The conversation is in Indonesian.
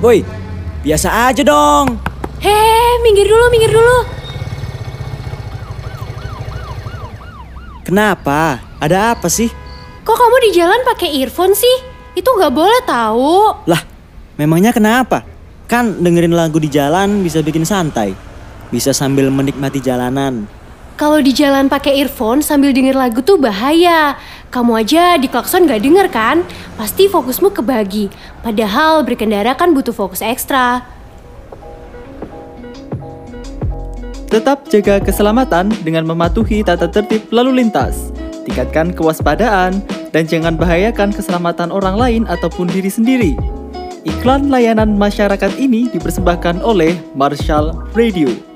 Boy, biasa aja dong. Heh, minggir dulu, minggir dulu. Kenapa? Ada apa sih? Kok kamu di jalan pakai earphone sih? Itu nggak boleh tahu. Lah, memangnya kenapa? Kan dengerin lagu di jalan bisa bikin santai. Bisa sambil menikmati jalanan. Kalau di jalan pakai earphone sambil denger lagu tuh bahaya. Kamu aja di klakson gak denger kan? Pasti fokusmu kebagi. Padahal berkendara kan butuh fokus ekstra. Tetap jaga keselamatan dengan mematuhi tata tertib lalu lintas. Tingkatkan kewaspadaan dan jangan bahayakan keselamatan orang lain ataupun diri sendiri. Iklan layanan masyarakat ini dipersembahkan oleh Marshall Radio.